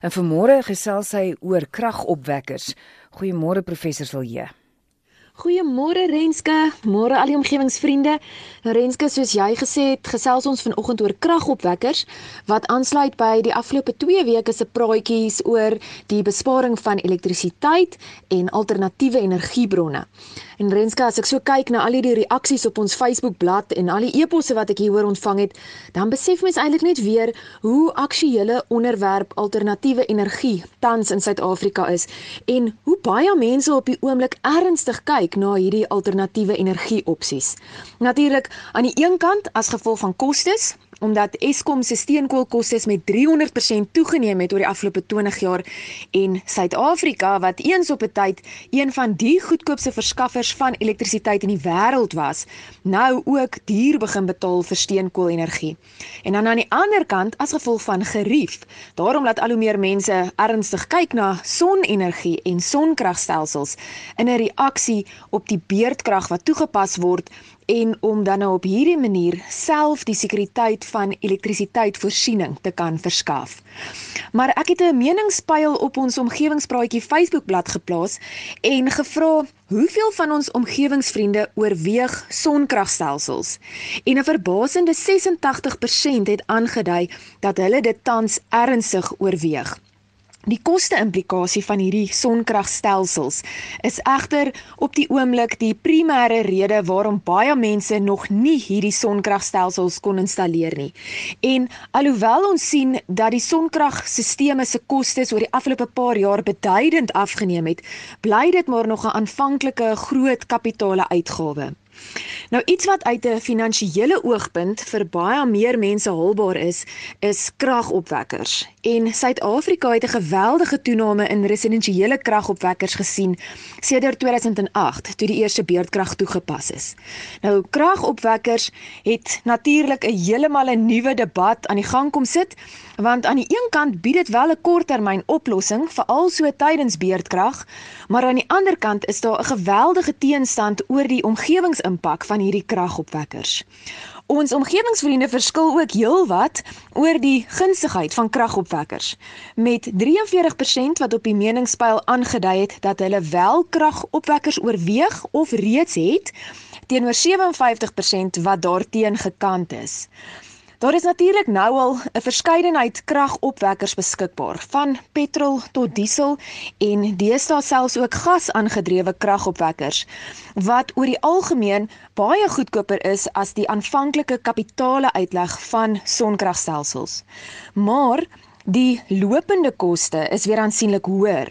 En vanmôre gesels hy oor kragopwekkers. Goeiemôre professor Silje. Goeiemôre Renske, môre al die omgewingsvriende. Renske, soos jy gesê het, gesels ons vanoggend oor kragopwekkers wat aansluit by die afgelope 2 weke se praatjies oor die besparing van elektrisiteit en alternatiewe energiebronne. En Renska, as ek so kyk na al die reaksies op ons Facebook-blad en al die e-posse wat ek hieroor ontvang het, dan besef mens eintlik net weer hoe aktuele onderwerp alternatiewe energie tans in Suid-Afrika is en hoe baie mense op die oomblik ernstig kyk na hierdie alternatiewe energie opsies. Natuurlik aan die een kant as gevolg van kostes, omdat Eskom se steenkoolkoste met 300% toegeneem het oor die afgelope 20 jaar en Suid-Afrika wat eens op 'n tyd een van die goedkoopste verskaffers van elektrisiteit in die wêreld was, nou ook duur begin betaal vir steenkoolenergie. En dan aan die ander kant as gevolg van gerief, daarom laat al hoe meer mense ernstig kyk na sonenergie en sonkragstelsels in 'n reaksie op die beurtkrag wat toegepas word en om dan nou op hierdie manier self die sekuriteit van elektrisiteitvoorsiening te kan verskaf. Maar ek het 'n meningspyl op ons omgewingspraatjie Facebookblad geplaas en gevra hoeveel van ons omgewingsvriende oorweeg sonkragstelsels. En 'n verbasende 86% het aangedui dat hulle dit tans ernstig oorweeg. Die koste-implikasie van hierdie sonkragstelsels is egter op die oomblik die primêre rede waarom baie mense nog nie hierdie sonkragstelsels kon installeer nie. En alhoewel ons sien dat die sonkragstelsels se kostes oor die afgelope paar jaar beduidend afgeneem het, bly dit maar nog 'n aanvanklike groot kapitale uitgawe. Nou iets wat uit 'n finansiële oogpunt vir baie meer mense haalbaar is, is kragopwekkers. En Suid-Afrika het 'n geweldige toename in residensiële kragopwekkers gesien sedert 2008 toe die eerste beurtkrag toegepas is. Nou kragopwekkers het natuurlik 'n heeltemal 'n nuwe debat aan die gang kom sit want aan die een kant bied dit wel 'n korttermyn oplossing veral so tydens beurtkrag, maar aan die ander kant is daar 'n geweldige teenstand oor die omgewingsimpak van hierdie kragopwekkers. Ons omgewingsvriende verskil ook heelwat oor die gunsigheid van kragopwekkers. Met 43% wat op die meningspyl aangedui het dat hulle wel kragopwekkers oorweeg of reeds het, teenoor 57% wat daarteen gekant is. Daar is natuurlik nou al 'n verskeidenheid kragopwekkers beskikbaar, van petrol tot diesel en deesdae selfs ook gas-aangedrewe kragopwekkers wat oor die algemeen baie goedkoper is as die aanvanklike kapitale uitleg van sonkragstelsels. Maar Die lopende koste is weer aansienlik hoër.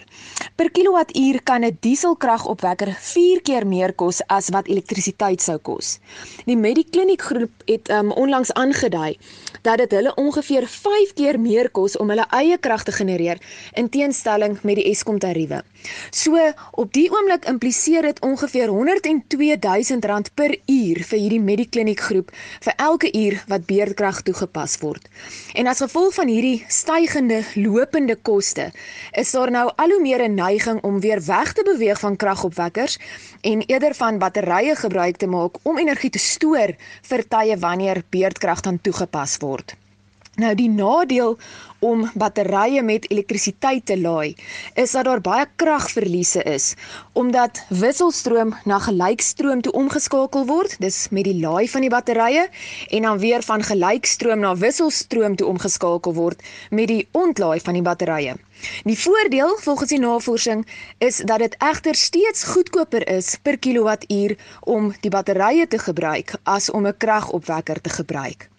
Per kilowattuur kan 'n dieselkragopwekker 4 keer meer kos as wat elektrisiteit sou kos. Die Medikliniek groep het um, onlangs aangedui dat dit hulle ongeveer 5 keer meer kos om hulle eie krag te genereer in teenstelling met die Eskom tariewe. So op die oomblik impliseer dit ongeveer 102 000 rand per uur vir hierdie Medikliniek groep vir elke uur wat beurtkrag toegepas word. En as gevolg van hierdie stygende lopende koste, is daar nou al hoe meer 'n neiging om weer weg te beweeg van kragopwekkers en eerder van batterye gebruik te maak om energie te stoor vir tye wanneer beurtkrag dan toegepas word. Nou die nadeel om batterye met elektrisiteit te laai is dat daar baie kragverliese is omdat wisselstroom na gelykstroom toe omgeskakel word dis met die laai van die batterye en dan weer van gelykstroom na wisselstroom toe omgeskakel word met die ontlaai van die batterye. Die voordeel volgens die navorsing is dat dit egter steeds goedkoper is per kilowattuur om die batterye te gebruik as om 'n kragopwekker te gebruik.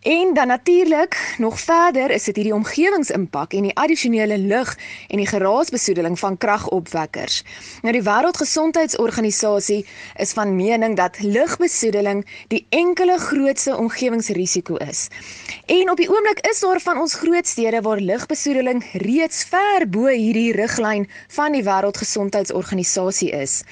En dan natuurlik, nog verder is dit hierdie omgewingsimpak en die addisionele lug en die geraasbesoedeling van kragopwekkers. Nou die Wêreldgesondheidsorganisasie is van mening dat lugbesoedeling die enkele grootste omgewingsrisiko is. En op die oomblik is daar van ons groot stede waar lugbesoedeling reeds ver bo hierdie riglyn van die Wêreldgesondheidsorganisasie is.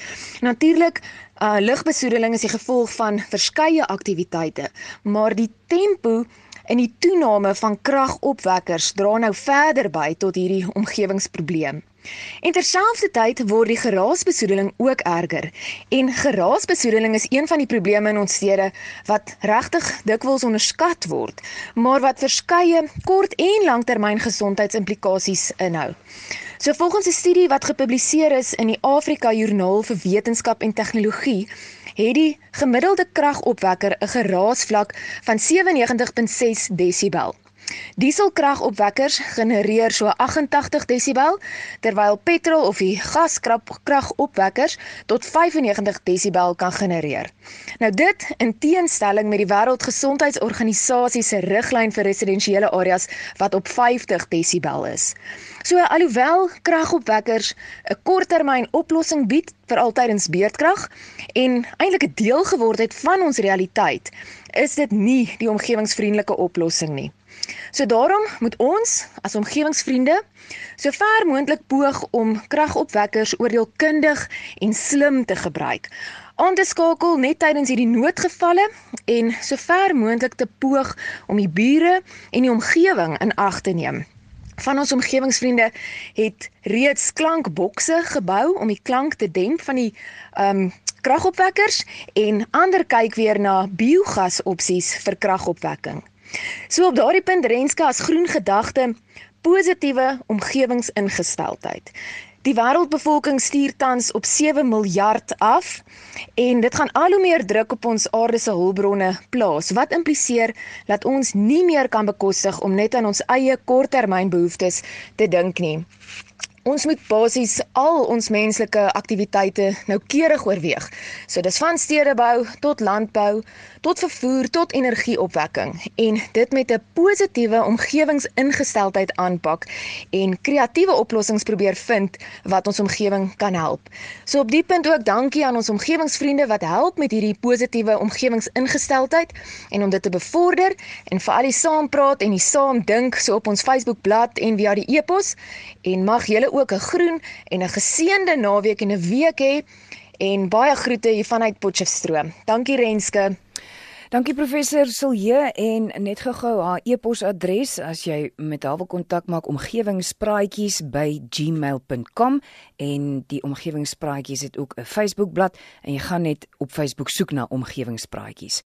Natuurlik Uh lugbesoedeling is die gevolg van verskeie aktiwiteite, maar die tempo en die toename van kragopwekkers dra nou verder by tot hierdie omgewingsprobleem. En terselfdertyd word die geraasbesoedeling ook erger. En geraasbesoedeling is een van die probleme in ons stede wat regtig dikwels onderskat word, maar wat verskeie kort- en langtermyngesondheidsimplikasies inhou. So volgens 'n studie wat gepubliseer is in die Afrika Joernaal vir Wetenskap en Tegnologie, het die gemiddelde kragopwekker 'n geraasvlak van 97.6 desibel. Dieselkragopwekkers genereer so 88 desibel terwyl petrol of die gaskragopwekkers tot 95 desibel kan genereer. Nou dit in teenstelling met die Wêreldgesondheidsorganisasie se riglyn vir residensiële areas wat op 50 desibel is. So alhoewel kragopwekkers 'n korttermyn oplossing bied vir altydens beurtkrag en eintlik 'n deel geword het van ons realiteit, is dit nie die omgewingsvriendelike oplossing nie. So daarom moet ons as omgewingsvriende so ver moontlik poog om kragopwekkers oordeelkundig en slim te gebruik. Aan te skakel net tydens hierdie noodgevalle en so ver moontlik te poog om die bure en die omgewing in ag te neem. Van ons omgewingsvriende het reeds klankbokse gebou om die klank te demp van die um, kragopwekkers en ander kyk weer na biogas opsies vir kragopwekking. So op daardie punt Renske as groen gedagte positiewe omgewingsingesteldheid. Die wêreldbevolking stuur tans op 7 miljard af en dit gaan al hoe meer druk op ons aarde se hulpbronne plaas wat impliseer dat ons nie meer kan bekostig om net aan ons eie korttermynbehoeftes te dink nie. Ons moet basies al ons menslike aktiwiteite noukeurig oorweeg. So dis van stedebou tot landbou, tot vervoer tot energieopwekking en dit met 'n positiewe omgewingsingesteldheid aanpak en kreatiewe oplossings probeer vind wat ons omgewing kan help. So op die punt ook dankie aan ons omgewingsvriende wat help met hierdie positiewe omgewingsingesteldheid en om dit te bevorder en vir al die saampraat en die saam dink so op ons Facebookblad en via die e-pos en mag julle ook 'n groen en 'n geseënde naweek en 'n week hê en baie groete hier vanuit Potchefstroom. Dankie Renske. Dankie professor Silje en net gou-gou haar e-posadres as jy met haar wil kontak maak omgewingspraatjies@gmail.com en die omgewingspraatjies het ook 'n Facebookblad en jy gaan net op Facebook soek na omgewingspraatjies.